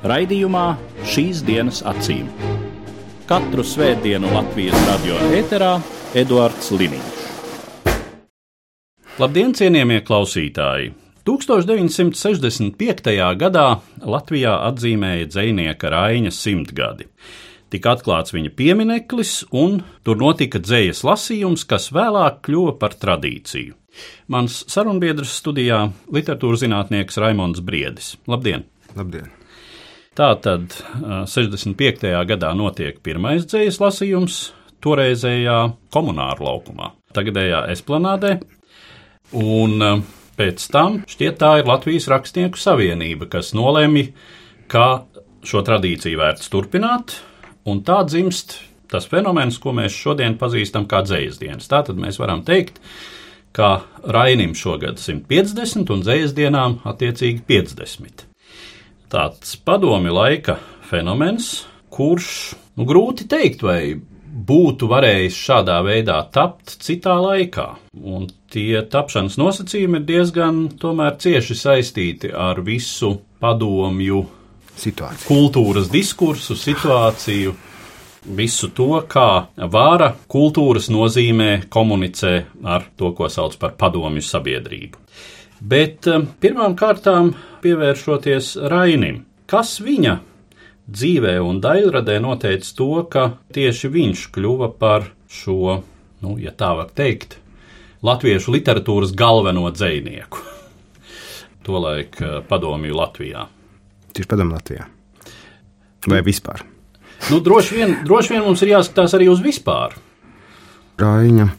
Raidījumā šīs dienas acīm. Katru svētdienu Latvijas radio eterā Eduards Liniņš. Labdien, cienījamie klausītāji! 1965. gadā Latvijā atzīmēja dzinieka Raina simtgadi. Tika atklāts viņa piemineklis, un tur notika dzējas lasījums, kas vēlāk kļuva par tradīciju. Mans sarunbiedrs studijā - literatūras zinātnieks Raimons Briedis. Labdien! Labdien! Tā tad 65. gadā notiek pirmais dzējas lasījums toreizējā komunāra laukumā, tagadējā esplanādē, un pēc tam šķiet tā ir Latvijas rakstnieku savienība, kas nolēma, ka šo tradīciju vērts turpināt, un tā dzimst tas fenomens, ko mēs šodien pazīstam kā dzējas dienas. Tātad mēs varam teikt, ka Rainim šogad 150 un dzējas dienām attiecīgi 50. Tāds padomi laika fenomens, kurš, nu, grūti teikt, vai būtu varējis šādā veidā tapt citā laikā. Un tie tapšanas nosacījumi ir diezgan cieši saistīti ar visu padomju Situācija. kultūras diskursu, situāciju, visu to, kā vāra kultūras nozīmē komunicē ar to, ko sauc par padomju sabiedrību. Bet eh, pirmām kārtām pievēršoties Rainim, kas viņa dzīvē un daļradē noteica to, ka tieši viņš kļuva par šo, nu, ja tā var teikt, latviešu literatūras galveno dzinieku. Tolaik eh, padomju Latvijā. Tieši padomu Latvijā. Vai vispār? Nu, droši, vien, droši vien mums ir jāskatās arī uz vispār. Rāņa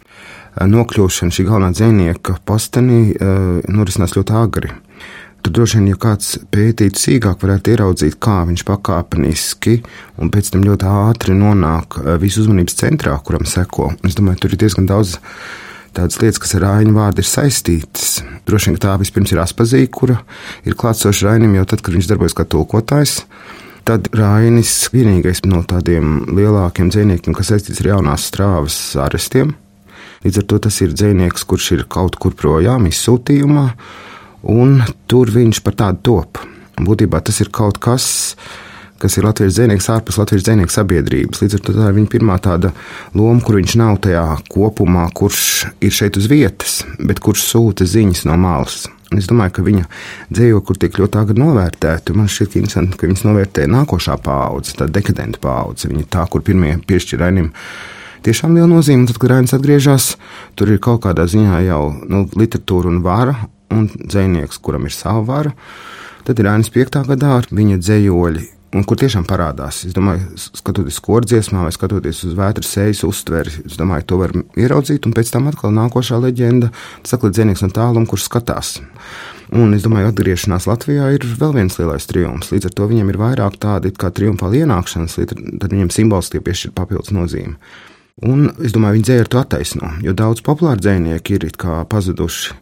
nokļūšana šī galvenā dzinieka postenī uh, norisinās ļoti agri. Tur droši vien, ja kāds pētītu sīkāk, varētu ieraudzīt, kā viņš pakāpeniski un pēc tam ļoti ātri nonāk uh, visu uzmanības centrā, kuram seko. Es domāju, tur ir diezgan daudz tādas lietas, kas ar Rainu vārdu ir saistītas. Droši vien, tā vispirms ir Aspazīja, kura ir klātsoša Rainim jau tad, kad viņš darbojas kā tulkotājs. Tad Rainis vienīgais no tādiem lielākiem dzīsniekiem, kas saistīts ar jaunās strāvas arestiem. Līdz ar to tas ir dzīsnieks, kurš ir kaut kur projām, izsūtījumā, un tur viņš par tādu top. Būtībā tas ir kaut kas, kas ir Latvijas dzīsnieks ārpus Latvijas dzīsnieku sabiedrības. Līdz ar to tā ir viņa pirmā tāda loma, kur viņš nav tajā kopumā, kurš ir šeit uz vietas, bet kurš sūta ziņas no malas. Es domāju, ka viņa dzīvokļi tiek ļoti agri novērtēti. Man šķiet, ka interesanti, ka viņas novērtē nākošā paudze, tā dekadenta paudze. Viņa tā, kur pirmie piešķir Rainim tiešām liela nozīme. Tad, kad Rainis atgriežas, tur ir kaut kādā ziņā jau nu, literatūra un vara, un dzinieks, kuram ir sava vara. Tad ir Rainis 5. gadā ar viņa dzējoļi. Un kur tiešām parādās? Es domāju, skatoties skordziesmā vai skatoties uz vētras sejas uztveri, es domāju, to var ieraudzīt. Un pēc tam atkal nākošā leģenda - saka, dzinieks no tāluma, kurš skatās. Un es domāju, atgriešanās Latvijā ir vēl viens lielais triumfs. Līdz ar to viņam ir vairāk tādi kā triumfāli ienākšanas, tad viņam simboliski piešķir papildus nozīmi. Un es domāju, viņi dzēja ar to attaisno, jo daudz populāru dzēnieki ir pazuduši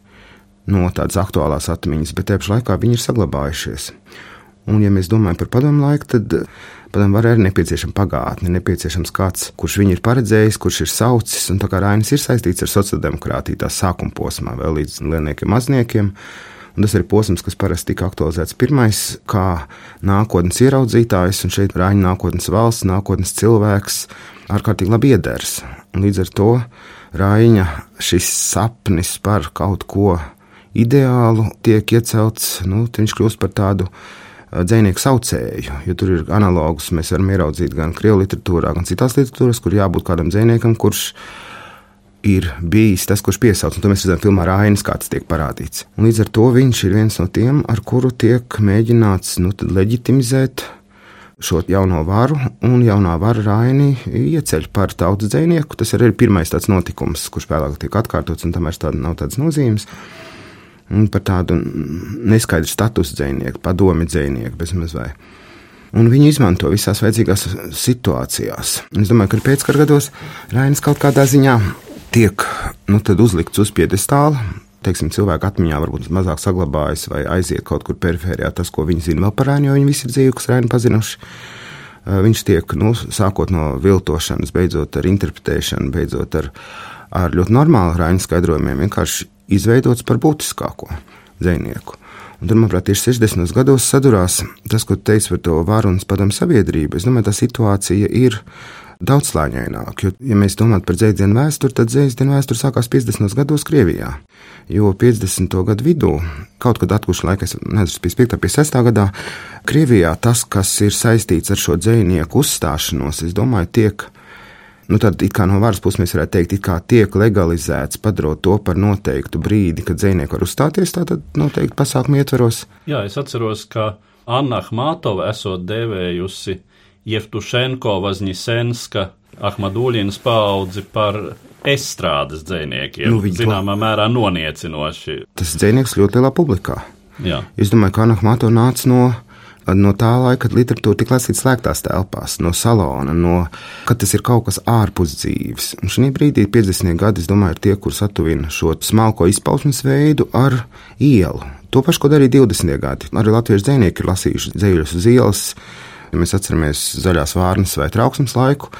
no tādas aktuālās atmiņas, bet tajā pašā laikā viņi ir saglabājušies. Un, ja mēs domājam par padomu laiku, tad padomu varai ir nepieciešama pagātne, nepieciešams kāds, kurš viņu ir paredzējis, kurš ir saucis. Un tā kā Rainis ir saistīts ar sociāldemokrātiju, tā sākuma posmā, vēl līdz lielniekiem, mazniekiem. Un tas ir posms, kas parasti tika aktualizēts pirmais, kā nākotnes ieraudzītājs, un šeit Rāņa nākotnes valsts, nākotnes cilvēks ārkārtīgi labi ieders. Un līdz ar to Rāņa šis sapnis par kaut ko ideālu tiek iecelts, nu, viņš kļūst par tādu dzinieku saucēju, jo tur ir analogus. Mēs varam ieraudzīt gan krievu literatūrā, gan citās literatūrās, kur jābūt kādam dziniekam, kurš ir bijis tas, kurš piesauc. Un to mēs redzam filmā Rainis, kā tas tiek parādīts. Un līdz ar to viņš ir viens no tiem, ar kuru tiek mēģināts nu, leģitimizēt šo jauno varu, un jaunā vara Raini ieceļ par tautas dzinieku. Tas arī ir pirmais tāds notikums, kurš vēlāk tiek atkārtots, un tam vairs tāda nav tādas nozīmes par tādu neskaidru statusu dzīsnieku, padomi dzīsnieku bezmaz vai. un viņi izmanto visās vajadzīgās situācijās. Es domāju, ka pēckara gados Rainis kaut kādā ziņā tiek nu, uzlikts uz piedestāla. Teiksim, cilvēku atmiņā varbūt mazāk saglabājas vai aiziet kaut kur perifērijā tas, ko viņi zina vēl par Rainu, jo viņi visi ir dzīvi, kas Rainu pazinuši. Viņš tiek, nu, sākot no viltošanas, beidzot ar interpretēšanu, beidzot ar, ar ļoti normālu Rainu skaidrojumiem, vienkārši izveidots par būtiskāko dzinieku. Un tur, manuprāt, tieši 60. gados sadurās tas, ko teica par to varu un padomu sabiedrību. Es domāju, tā situācija ir daudzslāņaināka. Jo, ja mēs domājam par dzīsdienu vēsturi, tad dzīsdienu vēsture sākās 50. gados Krievijā. Jo 50. gadu vidū, kaut kad atkuši laikā, es nezinu, 55. un 56. gadā, Krievijā tas, kas ir saistīts ar šo dzinieku uzstāšanos, es domāju, tiek nu, tad no varas puses mēs varētu teikt, ka tiek legalizēts, padarot to par noteiktu brīdi, kad dzinieki var uzstāties tādā noteikti pasākumu ietveros. Jā, es atceros, ka Anna Ahmatova esot devējusi Jevtušenko Vazņisenska Ahmaduļinas paudzi par estrādes dziniekiem. Nu, Zināmā mērā noniecinoši. Tas dzinieks ļoti lielā publikā. Jā. Es domāju, ka Anna Ahmatova nāca no no tā laika, literatūra tika lasīta slēgtās telpās, no salona, no, kad tas ir kaut kas ārpus dzīves. Un šī brīdī, 50. gadi, es domāju, ir tie, kur satuvina šo smalko izpausmes veidu ar ielu. To pašu, ko darīja 20. gadi. Arī latviešu dzinieki ir lasījuši dzēļus uz ielas. Ja mēs atceramies zaļās vārnas vai trauksmes laiku,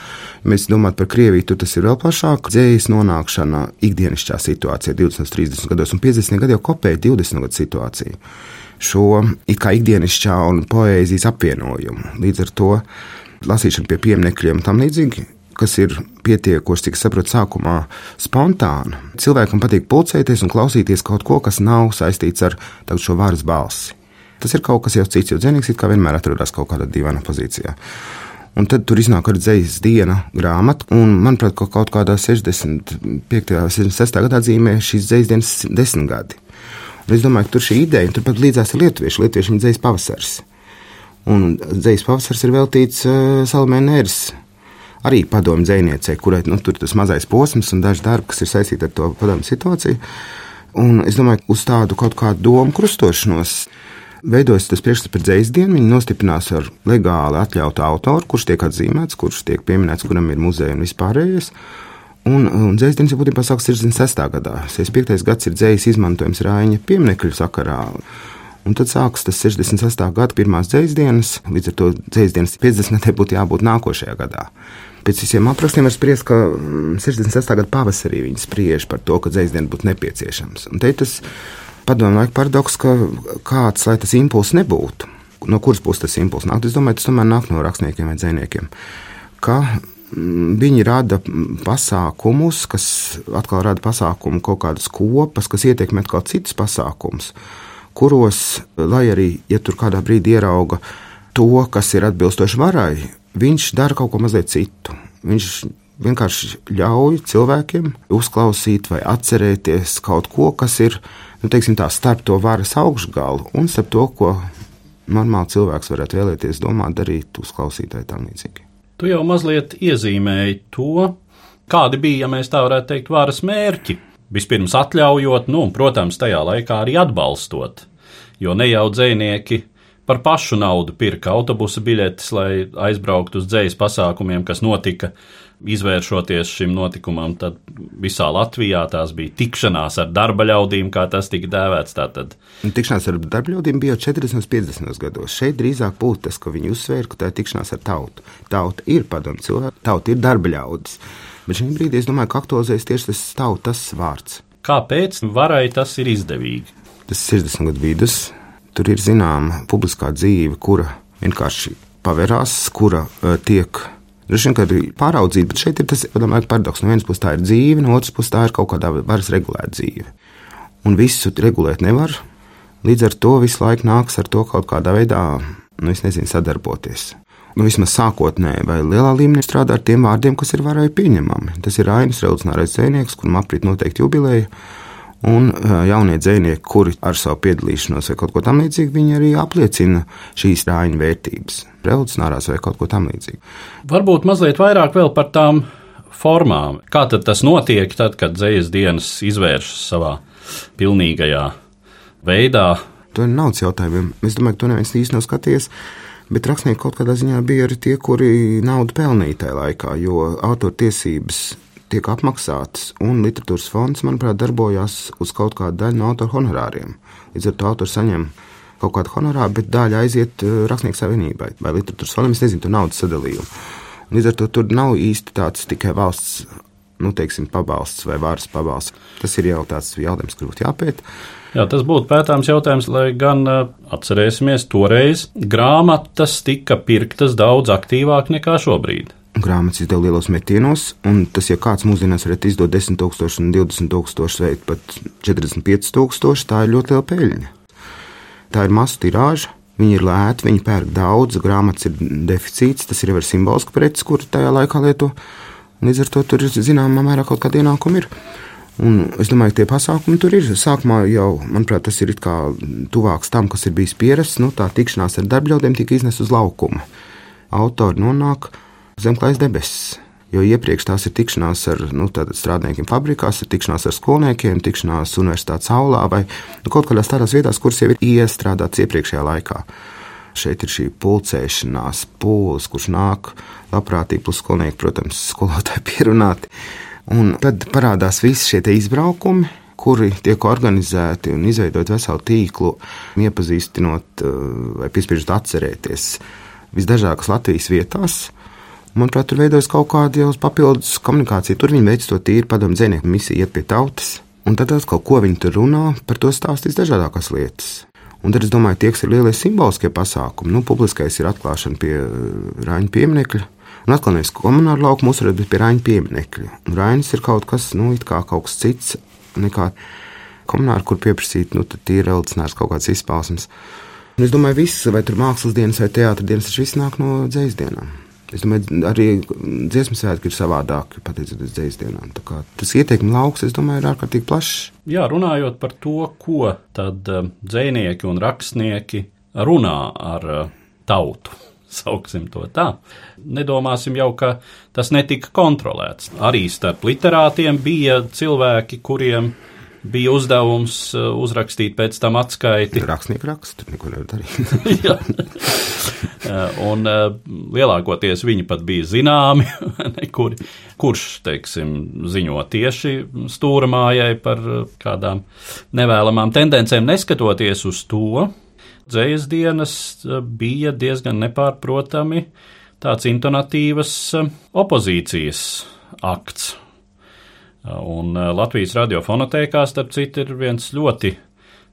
mēs domājam par Krieviju, tur tas ir vēl plašāk. Dzējas nonākšana ikdienišķā situācijā 20, 30 gados un 50 gadi jau kopēja 20 gadu situāciju šo kā ikdienišķā un poēzijas apvienojumu. Līdz ar to lasīšana pie pieminekļiem tam līdzīgi. Kas ir pietiekoši, cik saprotu, sākumā spontāni. Cilvēkam patīk pulcēties un klausīties kaut ko, kas nav saistīts ar šo varas balsi. Tas ir kaut kas jau cits, jo dzinējs kā vienmēr atrodas kaut kādā dīvainā pozīcijā. Un tad tur iznāk arī dzīslas diena grāmata, un manuprāt, ka kaut kādā 65. vai 66. gadā dzīmē šīs dzīslas dienas desmit gadi. Es domāju, ka tur šī ideja, turpat līdzās ir lietuvieši, lietuvieši ir dzīs pavasars. Un dzīs pavasars ir veltīts uh, Salmē Nērs. Arī padomju dzēniecei, kurai nu, tur ir tas mazais posms un daži darbi, kas ir saistīti ar to padomju situāciju. Un es domāju, uz tādu kaut kādu domu krustošanos veidojas tas priekšstats par dzīslu dienu. Viņi nostiprinās ar legāli atļautu autoru, kurš tiek atzīmēts, kurš tiek pieminēts, kuram ir muzeja un vispārējais. Un, un dzējas būtībā sākas 66. gadā. 65. gads ir dzējas izmantojums Rāņa pieminiektu sakarā. Un tad sākas tas 68. gada pirmās dzīslas dienas, līdz ar to dzīslas dienas 50. gadsimtam būtu jābūt nākošajā gadā. Pēc visiem aprakstiem var spriest, ka 66. Mm, gada pavasarī viņi spriež par to, ka dzīslas dienas būtu nepieciešams. Un te tas padomu laika paradoks, ka kāds, lai tas impulss nebūtu, no kuras puses tas impulss nāk, es domāju, tas tomēr nāk no rakstniekiem vai dziniekiem. Ka Viņi rada pasākumus, kas atkal rada pasākumu kaut kādas kopas, kas ietekmē atkal citus pasākumus, kuros, lai arī, ja tur kādā brīdī ierauga to, kas ir atbilstoši varai, viņš dara kaut ko mazliet citu. Viņš vienkārši ļauj cilvēkiem uzklausīt vai atcerēties kaut ko, kas ir nu, teiksim, tā, starp to varas augšgalu un starp to, ko normāli cilvēks varētu vēlēties domāt, darīt, uzklausīt vai tam līdzīgi. Tu jau mazliet iezīmēji to, kādi bija, ja mēs tā varētu teikt, varas mērķi. Vispirms atļaujot, nu, un, protams, tajā laikā arī atbalstot, jo ne jau dzēnieki par pašu naudu pirka autobusa biļetes, lai aizbrauktu uz dzējas pasākumiem, kas notika izvēršoties šim notikumam, tad visā Latvijā tās bija tikšanās ar darba ļaudīm, kā tas tika dēvēts. Tātad. Tikšanās ar darba ļaudīm bija 40 un 50 gados. Šeit drīzāk būtu tas, ka viņi uzsvēra, ka tā ir tikšanās ar tautu. Tauta ir padomu cilvēki, tauta ir darba ļaudis. Bet šī brīdī es domāju, ka aktualizējas tieši tas tautas vārds. Kāpēc varai tas ir izdevīgi? Tas ir 60 gadu vidus. Tur ir zināma publiskā dzīve, kura vienkārši pavērās, kura uh, tiek Droši vien, ka arī pāraudzīt, bet šeit ir tas domāju, paradoks. No vienas puses tā ir dzīve, no otras puses tā ir kaut kādā varas regulēta dzīve. Un visu regulēt nevar. Līdz ar to visu laiku nāks ar to kaut kādā veidā, nu, es nezinu, sadarboties. Nu, vismaz sākotnēji vai lielā līmenī strādāt ar tiem vārdiem, kas ir varai pieņemami. Tas ir Ainas revolucionārais dzēnieks, kuram aprit noteikti jubileja Un jaunie dzinieki, kuri ar savu piedalīšanos vai kaut ko tamlīdzīgu, viņi arī apliecina šīs rāņu vērtības, revolucionārās vai kaut ko tamlīdzīgu. Varbūt mazliet vairāk par tām formām. Kā tas notiek, tad, kad dzīslas dienas izvēršas savā pilnīgajā veidā? To naudas jautājumiem. Es domāju, ka to neviens īsti nav skatījies. Bet rakstnieki kaut kādā ziņā bija arī tie, kuri naudu pelnīja tajā laikā, jo autortiesības tiek apmaksātas, un literatūras fonds, manuprāt, darbojās uz kaut kādu daļu no autora honorāriem. Līdz ar to autors saņem kaut kādu honorāru, bet daļa aiziet eh, rakstnieku savienībai vai literatūras fondam. Es nezinu, tur naudas sadalījumu. Līdz ar to tur nav īsti tāds tikai valsts nu, teiksim, pabalsts vai varas pabalsts. Tas ir jau tāds jautājums, kur būtu jāpēta. Jā, tas būtu pētāms jautājums, lai gan atcerēsimies, toreiz grāmatas tika pirktas daudz aktīvāk nekā šobrīd. Grāmatas izdeva lielos metienos, un tas, ja kāds mūsdienās varētu izdot 10,000, 20,000 vai pat 45,000, tā ir ļoti liela peļņa. Tā ir masu tirāža, Viņi ir lēti, viņi pērk daudz, grāmatas ir deficīts, tas ir jau simbolisks preces, kur tajā laikā lieto. Līdz ar to tur ir zināmā mērā kaut kāda ienākuma. Ir. Un es domāju, ka tie pasākumi tur ir. Sākumā jau, manuprāt, tas ir tuvāks tam, kas ir bijis pierasts. Nu, tā tikšanās ar darbļaudiem tika iznesta uz laukuma. Autori nonāk zem klājas debesis. Jo iepriekš tās ir tikšanās ar nu, strādniekiem fabrikās, ir tikšanās ar skolniekiem, tikšanās universitātes aulā vai nu, kaut kādās tādās vietās, kuras jau ir iestrādātas iepriekšējā laikā. Šeit ir šī pulcēšanās, pūlis, kurš nāk labprātīgi, plus skolnieki, protams, skolotāji pierunāti. Un tad parādās visi šie izbraukumi, kuri tiek organizēti un izveidot veselu tīklu, iepazīstinot eh, vai piespiežot atcerēties visdažādākās Latvijas vietās Manuprāt, tur veidojas kaut kāda jau papildus komunikācija. Tur viņi veic to tīri padomu dzīvnieku misiju, iet pie tautas. Un tad atkal, ko viņi tur runā, par to stāstīs dažādākās lietas. Un tad es domāju, tie ir lielie simboliskie pasākumi. Nu, publiskais ir atklāšana pie uh, Rāņa pieminiekļa. Un atkal nevis komunāla laukuma uzturēt, bet pie Rāņa pieminiekļa. Un Rāņas ir kaut kas, nu, kā kaut kas cits nekā komunāla, kur pieprasīt, nu, tīri reliģiskās kaut kādas izpausmes. Un es domāju, viss, vai tur mākslas dienas vai teātris dienas, tas viss nāk no dzīslu dienām. Es domāju, arī dziesmu svētki ir savādāki, pateicoties dzīsdienām. Tas ieteikuma lauks, es domāju, ir ārkārtīgi plašs. Jā, runājot par to, ko tad eh, dzēnieki un rakstnieki runā ar eh, tautu. Sauksim to tā. Nedomāsim jau, ka tas netika kontrolēts. Arī starp literātiem bija cilvēki, kuriem bija uzdevums eh, uzrakstīt pēc tam atskaiti. Rakstnieki raksta, neko nevar darīt. Eh, un eh, lielākoties viņi pat bija zināmi, kur, kurš, teiksim, ziņo tieši stūramājai par kādām nevēlamām tendencēm, neskatoties uz to. Dzējas dienas bija diezgan nepārprotami tāds intonatīvas opozīcijas akts. Un Latvijas radiofonotēkā, starp citu, ir viens ļoti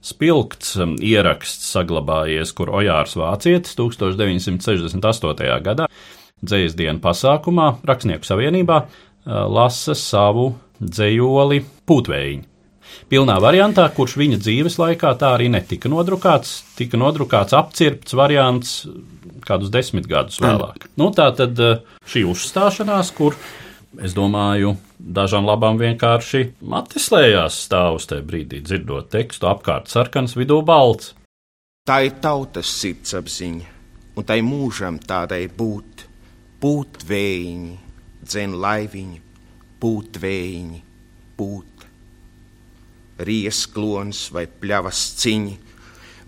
spilgts um, ieraksts saglabājies, kur Ojārs Vācietis 1968. gadā dzējas dienu pasākumā Rakstnieku savienībā uh, lasa savu dzējoli Pūtvējiņu. Pilnā variantā, kurš viņa dzīves laikā tā arī netika nodrukāts, tika nodrukāts apcirpts variants kādus desmit gadus vēlāk. Nu, tā tad uh, šī uzstāšanās, kur es domāju, dažām labām vienkārši attislējās stāvus tajā brīdī, dzirdot tekstu apkārt sarkans, vidū balts. Tā ir tautas sirdsapziņa, un tai mūžam tādai būt, būt vējiņi, dzen laiviņi, būt vējiņi, būt. Riesklons vai pļavas ciņi,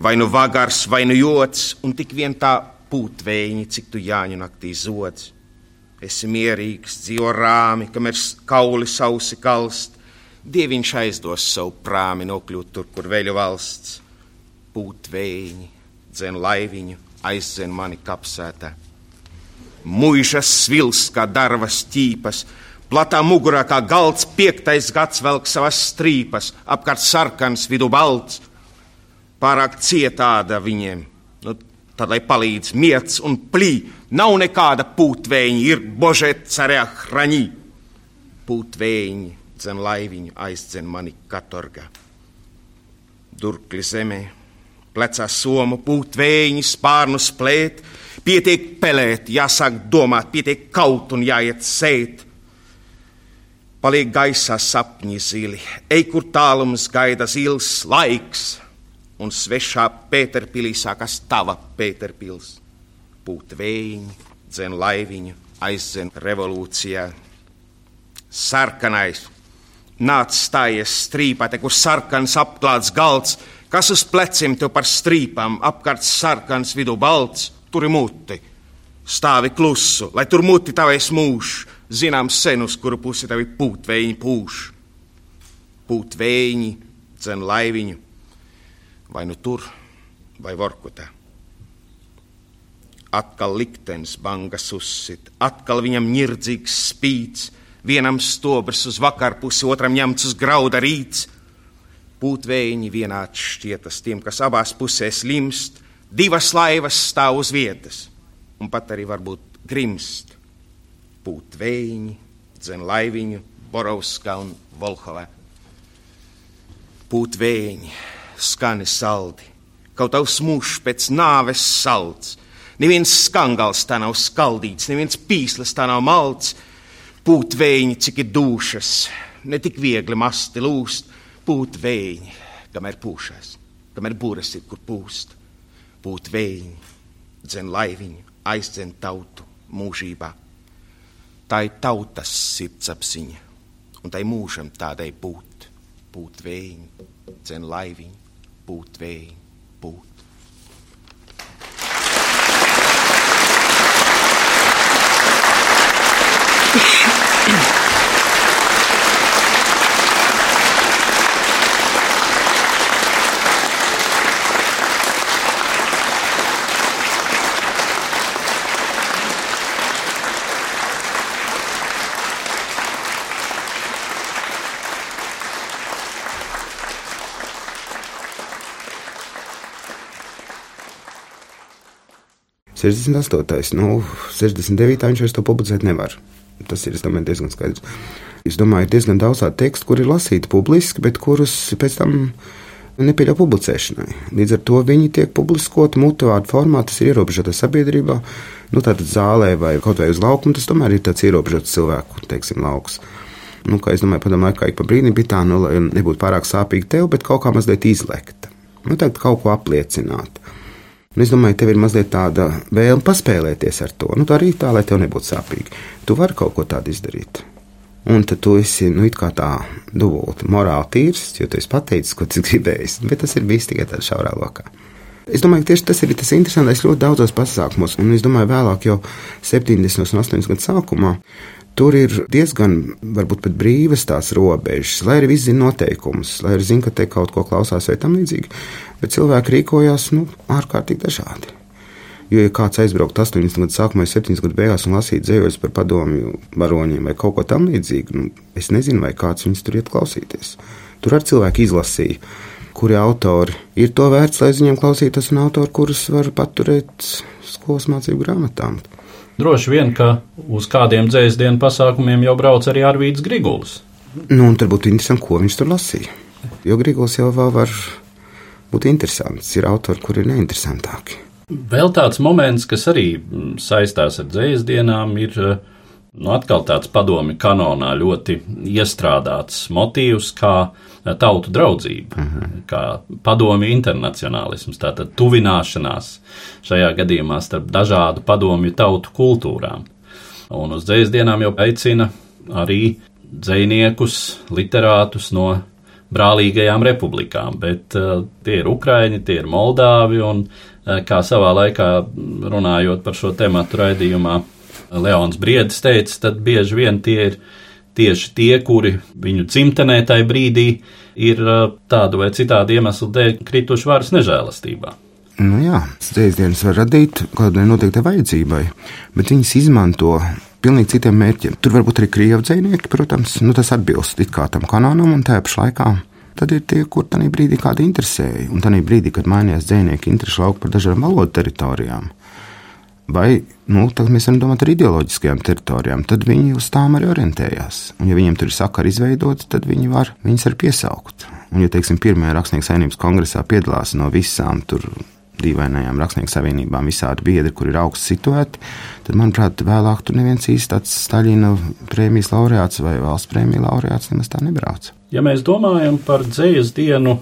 vai nu vagars, vai nu jots, un tik vien tā būt vējiņi, cik tu jāņu naktī zods Esi mierīgs, dzīvo rāmi, kamēr kauli sausi kalst. Dieviņš aizdos savu prāmi nokļūt tur, kur veļu valsts. Pūt vējiņi, dzen laiviņu, aizdzen mani kapsētā. Mūžas svils kā darvas ķīpas, platā mugurā kā galds, piektais gads velk savas strīpas, apkārt sarkans, vidu balts. Pārāk cietāda viņiem, nu, tad lai palīdz miets un plī Nav nekāda pūtvēņa, ir božet carē hraņī. Pūtvēņi dzen laiviņu aizdzen mani katorga. Durkli zemē, plecā somu pūtvēņi spārnu splēt, pietiek pelēt, jāsāk domāt, pietiek kaut un jāiet sēt. Paliek gaisā sapņi zili, ej kur tālums gaida zils laiks, un svešā Pēterpilī sākas tava Pēterpils pūt vējiņu, dzen laiviņu, aizdzen revolūcijā. Sarkanais, nāc stājies strīpā, kur sarkans apklāts galds, kas uz pleciem tev par strīpām, apkārt sarkans vidū balts. turi muti, stāvi klusu, lai tur muti tavēs mūž, zināms sen, uz kuru pusi tavi pūtvēji pūš. Pūtvēji, dzen laiviņu, vai nu tur, vai vorkutā. Atkal liktenis bangas uzsit, atkal viņam ņirdzīgs spīts, vienam stobrs uz vakarpusi, otram ņemts uz grauda rīts. Pūtvēji vienāds šķietas tiem, kas abās pusēs limst, divas laivas stāv uz vietas, un pat arī varbūt grimst. Pūtvēji, dzen laiviņu, Borovska un Volhovā. Pūtvēji, skani saldi, kaut tavs mūžs pēc nāves salds. Neviens skangals tā nav skaldīts, neviens pīslis tā nav malts. Pūt vējiņi, cik ir dušas, ne tik viegli masti lūst, pūt vējiņi, kamēr pūšas, kamēr būras ir, kur pūst. Pūt vējiņi, dzen laiviņu, aizdzen tautu mūžībā. Tā ir tautas sirdsapziņa, un tai mūžam tādai būt, būt vējiņi, dzen laiviņu, būt vējiņi, 68. Nu, 69. viņš vairs to publicēt nevar. Tas ir domāju, diezgan skaidrs. Es domāju, ir diezgan daudz tādu tekstu, kuri ir lasīti publiski, bet kurus pēc tam nepieļauj publicēšanai. Līdz ar to viņi tiek publiskoti mutuālu formā, tas ir ierobežotā sabiedrībā, nu, tādā zālē vai kaut vai uz laukuma. Tas tomēr ir tāds ierobežots cilvēku teiksim, lauks. Nu, kā es domāju, padomāju, ka ik pa brīdim bija tā, nu, lai nebūtu pārāk sāpīgi tev, bet kaut kā mazliet izlekta. Nu, tagad kaut ko apliecināt. Un es domāju, tev ir mazliet tāda vēlme paspēlēties ar to. Nu, tā arī tā, lai tev nebūtu sāpīgi. Tu vari kaut ko tādu izdarīt. Un tad tu esi nu, tā dubulti morāli tīrs, jo tu esi pateicis, ko tu gribēji. Bet tas ir bijis tikai tādā šaurā lokā. Es domāju, ka tieši tas ir tas interesantais ļoti daudzos pasākumos, un es domāju, vēlāk, jau 70. un 80. gadu sākumā, Tur ir diezgan, varbūt pat brīvas tās robežas, lai arī viss zina noteikumus, lai arī zina, ka te kaut ko klausās vai tam līdzīgi. Bet cilvēki rīkojās nu, ārkārtīgi dažādi. Jo, ja kāds aizbrauktu 80 gadu sākumā, 70 gadu beigās un lasītu dzējoļus par padomju varoņiem vai kaut ko tamlīdzīgu, nu, es nezinu, vai kāds viņus tur iet klausīties. Tur arī cilvēki izlasīja, kuri autori ir to vērts, lai viņiem klausītos, un autori, kurus var paturēt skolas mācību grāmatām. Droši vien, ka uz kādiem dzēsdienu pasākumiem jau brauc arī Arvīts Griguls. Nu, un tad būtu interesanti, ko viņš tur lasīja. Jo Griguls jau vēl var būt interesants. Ir autori, kuri ir neinteresantāki. Vēl tāds moments, kas arī saistās ar dzēsdienām, ir nu, atkal tāds padomi kanonā ļoti iestrādāts motīvs, kā tautu draudzība, uh mhm. -huh. kā padomju internacionālisms, tātad tuvināšanās šajā gadījumā starp dažādu padomju tautu kultūrām. Un uz dzējas dienām jau aicina arī dziniekus, literātus no brālīgajām republikām, bet uh, tie ir Ukraiņi, tie ir Moldāvi, un uh, kā savā laikā runājot par šo tematu raidījumā, Leons Briedis teica, tad bieži vien tie ir tieši tie, kuri viņu dzimtenē tajā brīdī ir tādu vai citādu iemeslu dēļ krituši varas nežēlastībā. Nu jā, dzēsdienas var radīt kādai noteiktai vajadzībai, bet viņas izmanto pilnīgi citiem mērķiem. Tur varbūt arī krievu dzinieki, protams, nu, tas atbilst it kā tam kanonam un tajā pašā laikā. Tad ir tie, kur tajā brīdī kāda interesēja, un tajā brīdī, kad mainījās dzinieki interesi lauku par dažādām valodu teritorijām, vai nu, mēs varam domāt par ideoloģiskajām teritorijām, tad viņi uz tām arī orientējās. Un, ja viņiem tur ir sakari izveidoti, tad viņi var viņus arī piesaukt. Un, ja teiksim, pirmajā rakstnieku saimnības kongresā piedalās no visām tur dīvainajām rakstnieku savienībām visādi biedri, kur ir augsts situēti, tad, manuprāt, vēlāk tur neviens īsti tāds Staļina prēmijas laureāts vai valsts prēmija laureāts nemaz tā nebrauc. Ja mēs domājam par dzējas dienu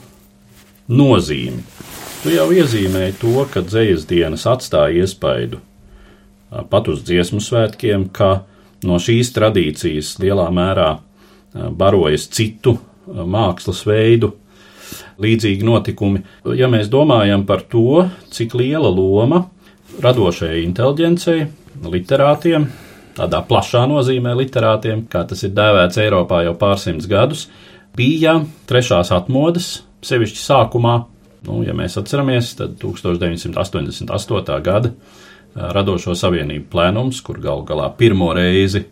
nozīmi, tu jau iezīmēji to, ka dzējas dienas atstāja iespaidu pat uz dziesmu svētkiem, ka no šīs tradīcijas lielā mērā barojas citu mākslas veidu līdzīgi notikumi. Ja mēs domājam par to, cik liela loma radošajai inteligencei, literātiem, tādā plašā nozīmē literātiem, kā tas ir dēvēts Eiropā jau pārsimtus gadus, bija trešās atmodas, sevišķi sākumā. Nu, ja mēs atceramies, tad 1988. gada radošo savienību plēnums, kur gal galā pirmo reizi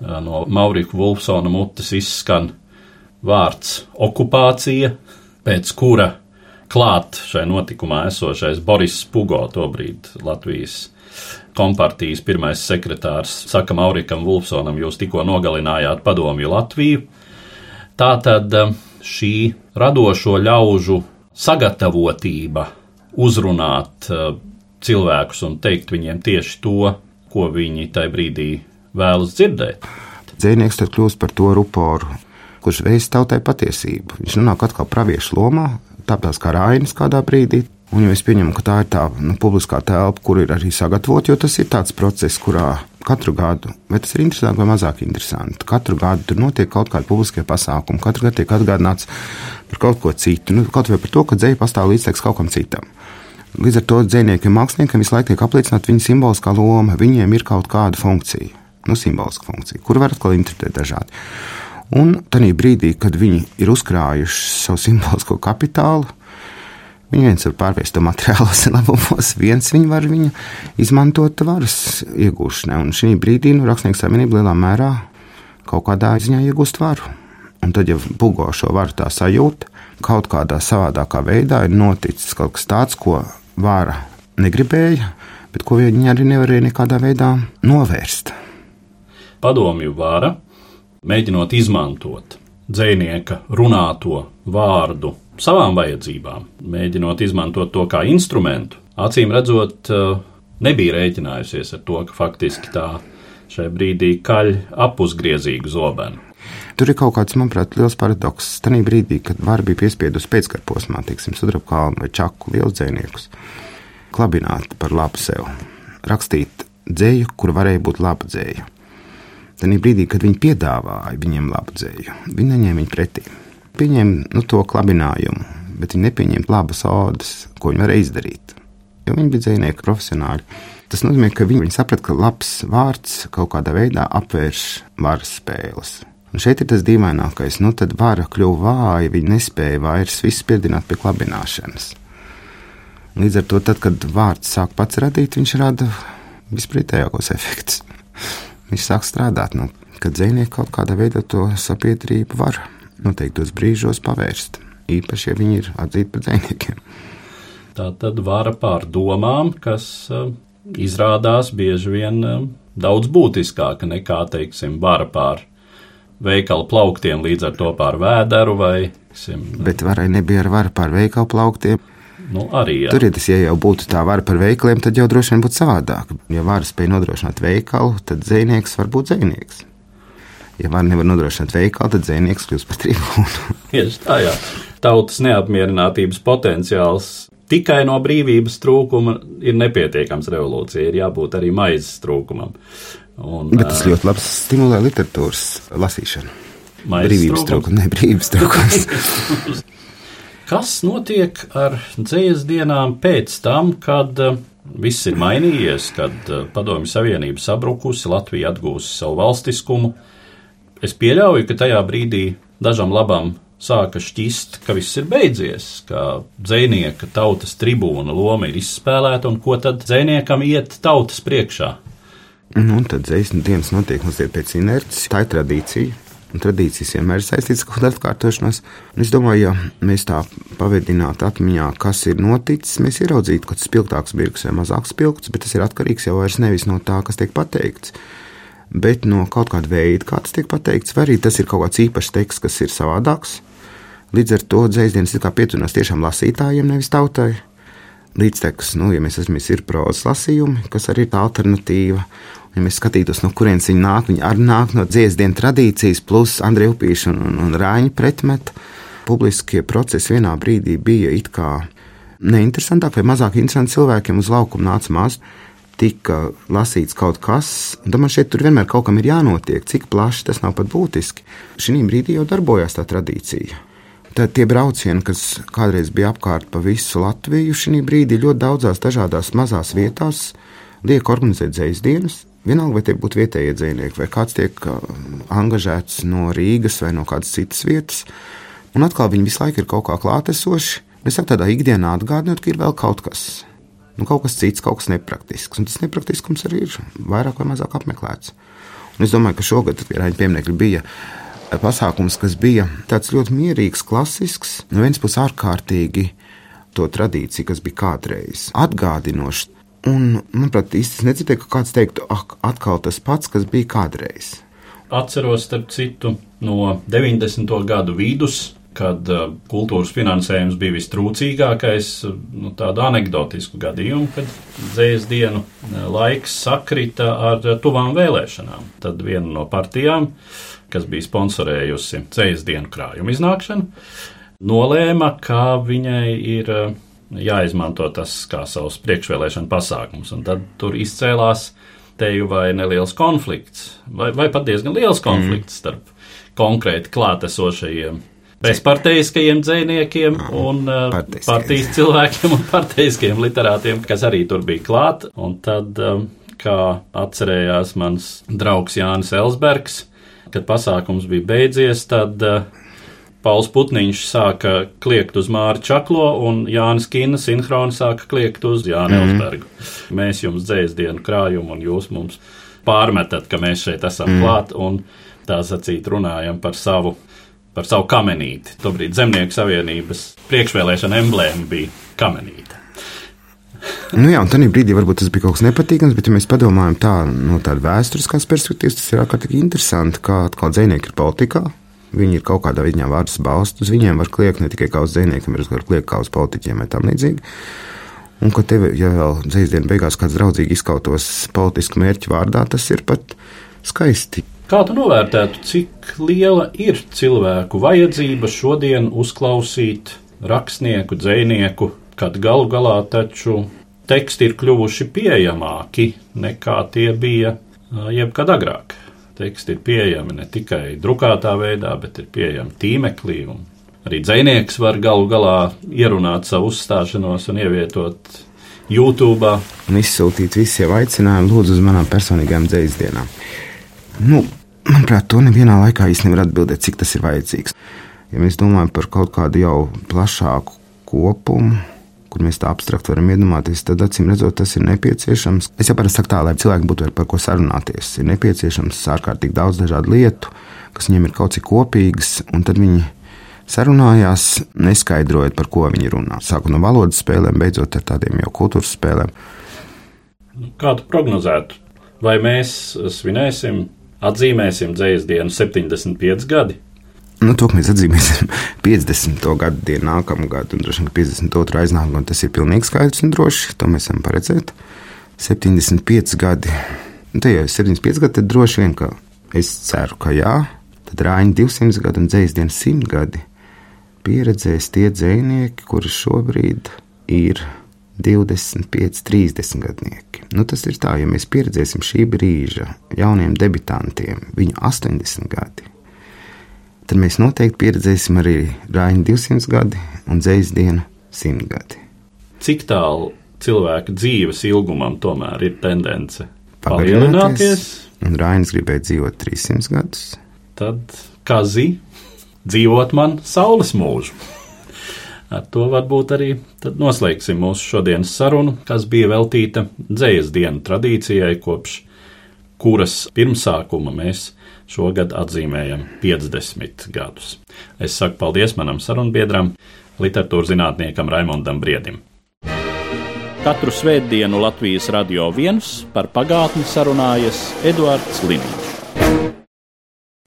no Maurika Vulfsona mutes izskan vārds okupācija, pēc kura klāt šai notikumā esošais Boris Pugo, tobrīd Latvijas kompartijas pirmais sekretārs, saka Maurikam Vulfsonam, jūs tikko nogalinājāt padomju Latviju. Tātad šī radošo ļaužu sagatavotība uzrunāt cilvēkus un teikt viņiem tieši to, ko viņi tajā brīdī vēlas dzirdēt. Dzēnieks tad kļūst par to ruporu, kurš veids tautai patiesību. Viņš nonāk atkal praviešu lomā, tāpēc kā Rainis kādā brīdī. Un jau es pieņemu, ka tā ir tā nu, publiskā telpa, kur ir arī sagatavota, jo tas ir tāds process, kurā katru gadu, vai tas ir interesanti vai mazāk interesanti, katru gadu tur notiek kaut kāda publiska pasākuma, katru gadu tiek atgādināts par kaut ko citu, nu, kaut vai par to, ka dzēja pastāv līdztekus kaut kam citam. Līdz ar to dzīsniekiem, māksliniekiem visu laiku tiek apliecināta viņa simboliskā loma, viņiem ir kaut kāda funkcija, nu, simboliska funkcija, kuru var atkal interpretēt dažādi. Un tajā brīdī, kad viņi ir uzkrājuši savu simbolisko kapitālu, Viņi viens var pārvērst to materiālos labumos, viens viņi var viņu izmantot varas iegūšanai. Un šī brīdī nu, rakstnieks savienība lielā mērā kaut kādā ziņā iegūst varu. Un tad, ja Bugo šo varu tā sajūta, kaut kādā savādākā veidā ir noticis kaut kas tāds, ko vāra negribēja, bet ko viņi arī nevarēja nekādā veidā novērst. Padomju vāra, mēģinot izmantot dzinieka runāto vārdu savām vajadzībām, mēģinot izmantot to kā instrumentu, acīm redzot, eh, nebija rēķinājusies ar to, ka faktiski tā šajā brīdī kaļ apusgriezīgu zobenu. Tur ir kaut kāds, manuprāt, liels paradoks. Tajā brīdī, kad vara bija piespiedusi pēckara posmā, teiksim, sudrabkalnu vai čaku lielu dzēniekus, klabināt par labu sev, rakstīt dzēju, kur varēja būt laba dzēja. Tajā brīdī, kad viņi piedāvāja viņiem labu dzēju, viņi neņēma viņu pretī pieņēma nu, to klabinājumu, bet viņi nepieņēma labas odas, ko viņi varēja izdarīt. Jo viņi bija dzinieki, profesionāļi. Tas nozīmē, ka viņi, viņi saprata, ka labs vārds kaut kādā veidā apvērš varas spēles. Un šeit ir tas dīvainākais, nu tad vara kļuva vāja, viņi nespēja vairs visu spiedināt pie klabināšanas. Līdz ar to, tad, kad vārds sāk pats radīt, viņš rada vispritējākos efektus. Viņš sāk strādāt, nu, kad dzinieki kaut kādā veidā to sabiedrību var noteiktos brīžos pavērst, īpaši, ja viņi ir atzīti par dzīsniekiem. Tā tad vara pār domām, kas uh, izrādās bieži vien uh, daudz būtiskāka nekā, teiksim, vara pār veikalu plauktiem, līdz ar to pār vēderu vai. Teiksim, Bet varai nebija ar varu pār veikalu plauktiem. Nu, arī, jā. Tur ir tas, ja jau būtu tā vara par veikaliem, tad jau droši vien būtu savādāk. Ja vara spēja nodrošināt veikalu, tad dzinieks var būt dzinieks ja var nevar nodrošināt veikalu, tad dzinieks kļūst par tribūnu. Tieši tā, jā. Tautas neapmierinātības potenciāls tikai no brīvības trūkuma ir nepietiekams revolūcija, ir jābūt arī maizes trūkumam. Un, Bet tas ļoti labi stimulē literatūras lasīšanu. Brīvības trūkums, ne brīvības trūkums. Kas notiek ar dzīslas dienām pēc tam, kad viss ir mainījies, kad Padomju Savienība sabrukusi, Latvija atgūsi savu valstiskumu? es pieļauju, ka tajā brīdī dažam labam sāka šķist, ka viss ir beidzies, ka dzinieka tautas tribūna loma ir izspēlēta, un ko tad dziniekam iet tautas priekšā? Nu, tad dzīslu dienas notiek mazliet pēc inerces, tā ir tradīcija. Un tradīcijas vienmēr ir saistītas ar kaut kādu atkārtošanos. Un es domāju, ja mēs tā pavedinātu atmiņā, kas ir noticis, mēs ieraudzītu, ka tas spilgtāks mirklis vai mazāk spilgts, bet tas ir atkarīgs jau nevis no tā, kas tiek pateikts, bet no kaut kāda veida, kā tas tiek pateikts, vai arī tas ir kaut kāds īpašs teksts, kas ir savādāks. Līdz ar to dzīsdienas ir kā pietuvinās tiešām lasītājiem, nevis tautai. Līdztekus, nu, ja mēs esam, ir prozas lasījumi, kas arī ir tā alternatīva. Ja mēs skatītos, no kurienes viņi nāk, viņi arī nāk no dziesmu tradīcijas, plus Andrija Upīša un, un, un Rāņa pretmeta. Publiskie procesi vienā brīdī bija it kā neinteresantāk vai mazāk interesanti cilvēkiem uz laukuma nāca maz tika lasīts kaut kas, tad man šeit vienmēr kaut kam ir jānotiek. Cik plaši tas nav pat būtiski. Šī brīdī jau darbojās tā tradīcija. Tad tie braucieni, kas kādreiz bija apkārt pa visu Latviju, šī brīdī ļoti daudzās dažādās mazās vietās liek organizēt dzīslu dienas. Vienalga, vai tie būtu vietējie dzinieki, vai kāds tiek uh, angažēts no Rīgas vai no kādas citas vietas. Un atkal viņi visu laiku ir kaut kā klātesoši. Es saku, tādā ikdienā atgādinot, ka ir vēl kaut kas. Nu, kaut kas cits, kaut kas nepraktisks. Un tas nepraktiskums arī ir vairāk vai mazāk apmeklēts. Un es domāju, ka šogad Raņa pieminiekļi bija pasākums, kas bija tāds ļoti mierīgs, klasisks, no vienas puses ārkārtīgi to tradīciju, kas bija kādreiz atgādinošs. Un, manuprāt, īsti nedzirdēju, ka kāds teiktu, ak, atkal tas pats, kas bija kādreiz. Atceros, starp citu, no 90. gadu vidus, kad uh, kultūras finansējums bija vistrūcīgākais, nu, tādu anekdotisku gadījumu, kad dzējas dienu laiks sakrita ar tuvām vēlēšanām. Tad viena no partijām kas bija sponsorējusi ceļu dienu krājumu iznākšanu, nolēma, ka viņai ir eh, jāizmanto tas kā savs priekšvēlēšana pasākums. Un tad tur izcēlās teju vai neliels konflikts, vai, vai pat diezgan liels konflikts mm. starp konkrēti klātesošajiem bezparteiskajiem dziniekiem un uh, partijas cilvēkiem un partijaskiem literātiem, kas arī tur bija klāt. Un tad, um, kā atcerējās mans draugs Jānis Elsbergs, kad pasākums bija beidzies, tad uh, Pauls Putniņš sāka kliegt uz Māra Čaklo, un Jānis Kina sinhroni sāka kliegt uz Jānu mm. Elsbergu. Mēs jums dzēs dienu krājumu, un jūs mums pārmetat, ka mēs šeit esam mm. klāt, un tā sacīt runājam par savu, par savu kamenīti. Tobrīd Zemnieku savienības priekšvēlēšana emblēma bija kamenīte. Nu jā, un tajā brīdī varbūt tas bija kaut kas nepatīkams, bet, ja mēs padomājam tā, no tādas vēsturiskās perspektīvas, tas ir ārkārtīgi interesanti, kā atkal dzinieki ir politikā. Viņi ir kaut kādā veidā vārds balsts, uz viņiem var kliegt ne tikai kā uz dziniekiem, bet arī kā uz politiķiem vai tam līdzīgi. Un, ka tev, ja vēl dzīslas dienas beigās kāds draudzīgi izkautos politisku mērķu vārdā, tas ir pat skaisti. Kā tu novērtētu, cik liela ir cilvēku vajadzība šodien uzklausīt rakstnieku, dzinieku, kad galu galā taču teksti ir kļuvuši pieejamāki nekā tie bija jebkad agrāk. Teksti ir pieejami ne tikai drukātā veidā, bet ir pieejami tīmeklī. Arī dzinieks var galu galā ierunāt savu uzstāšanos un ievietot YouTube. Un izsūtīt visiem aicinājumu, lūdzu, uz manām personīgajām dzīslu dienām. Nu, manuprāt, to nevienā laikā īstenībā nevar atbildēt, cik tas ir vajadzīgs. Ja mēs domājam par kaut kādu jau plašāku kopumu, kur mēs tā abstrakt varam iedomāties, tad acīm redzot, tas ir nepieciešams. Es jau parasti saku tā, lai cilvēki būtu par ko sarunāties. Ir nepieciešams ārkārtīgi daudz dažādu lietu, kas viņiem ir kaut cik kopīgas, un tad viņi sarunājās, neskaidrojot, par ko viņi runā. Sākot no valodas spēlēm, beidzot ar tādiem jau kultūras spēlēm. Kādu prognozētu? Vai mēs svinēsim, atzīmēsim dzīslu dienu 75 gadi? Nu, to, ka mēs atzīmēsim 50. gadu dienu nākamā gada, un droši vien 52. aiznākamā, tas ir pilnīgi skaidrs un droši. To mēs varam paredzēt. 75 gadi. Nu, te jau ir 75 gadi, tad droši vien, ka es ceru, ka jā. Tad rāņi 200 gadi un dzīs dienas 100 gadi pieredzēs tie dzēnieki, kuri šobrīd ir 25, 30 gadnieki. Nu, tas ir tā, ja mēs pieredzēsim šī brīža jauniem debitantiem, viņu 80 gadi tad mēs noteikti pieredzēsim arī Rāņa 200 gadi un Dzējas dienu 100 gadi. Cik tālu cilvēka dzīves ilgumam tomēr ir tendence palielināties? Un Rāņš gribēja dzīvot 300 gadus. Tad kā zi, dzīvot man saules mūžu. Ar to varbūt arī noslēgsim mūsu šodienas sarunu, kas bija veltīta dzējas dienu tradīcijai, kopš kuras pirmsākuma mēs šogad atzīmējam 50 gadus. Es saku paldies manam sarunbiedram, literatūras zinātniekam Raimondam Briedim. Katru svētdienu Latvijas radio viens par pagātni sarunājas Eduards Līniņš.